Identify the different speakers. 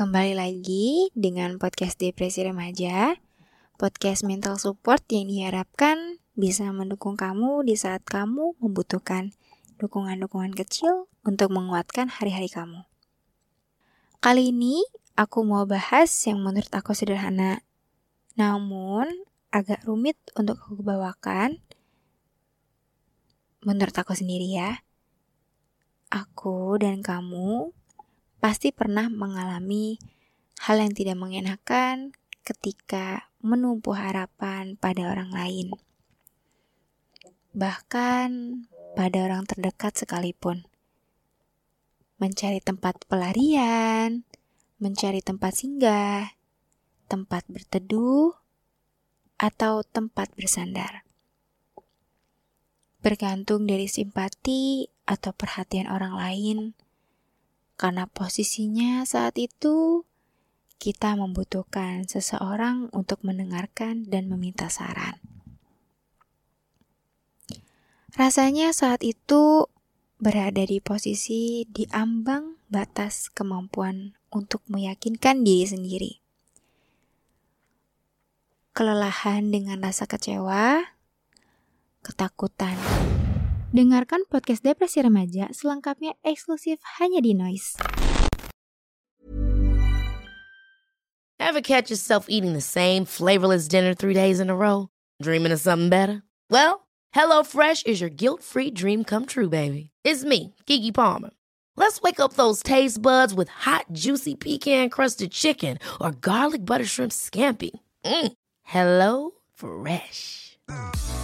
Speaker 1: kembali lagi dengan podcast Depresi Remaja, podcast mental support yang diharapkan bisa mendukung kamu di saat kamu membutuhkan dukungan-dukungan kecil untuk menguatkan hari-hari kamu. Kali ini aku mau bahas yang menurut aku sederhana, namun agak rumit untuk aku bawakan. Menurut aku sendiri ya, aku dan kamu pasti pernah mengalami hal yang tidak mengenakan ketika menumpuh harapan pada orang lain. Bahkan pada orang terdekat sekalipun. Mencari tempat pelarian, mencari tempat singgah, tempat berteduh, atau tempat bersandar. Bergantung dari simpati atau perhatian orang lain, karena posisinya saat itu kita membutuhkan seseorang untuk mendengarkan dan meminta saran. Rasanya saat itu berada di posisi di ambang batas kemampuan untuk meyakinkan diri sendiri. Kelelahan dengan rasa kecewa, ketakutan, Dengarkan podcast Depresi Remaja selengkapnya eksklusif hanya di Noise.
Speaker 2: Ever catch yourself eating the same flavorless dinner three days in a row? Dreaming of something better? Well, HelloFresh is your guilt-free dream come true, baby. It's me, Kiki Palmer. Let's wake up those taste buds with hot, juicy pecan-crusted chicken or garlic butter shrimp scampi. Mm. Hello Fresh.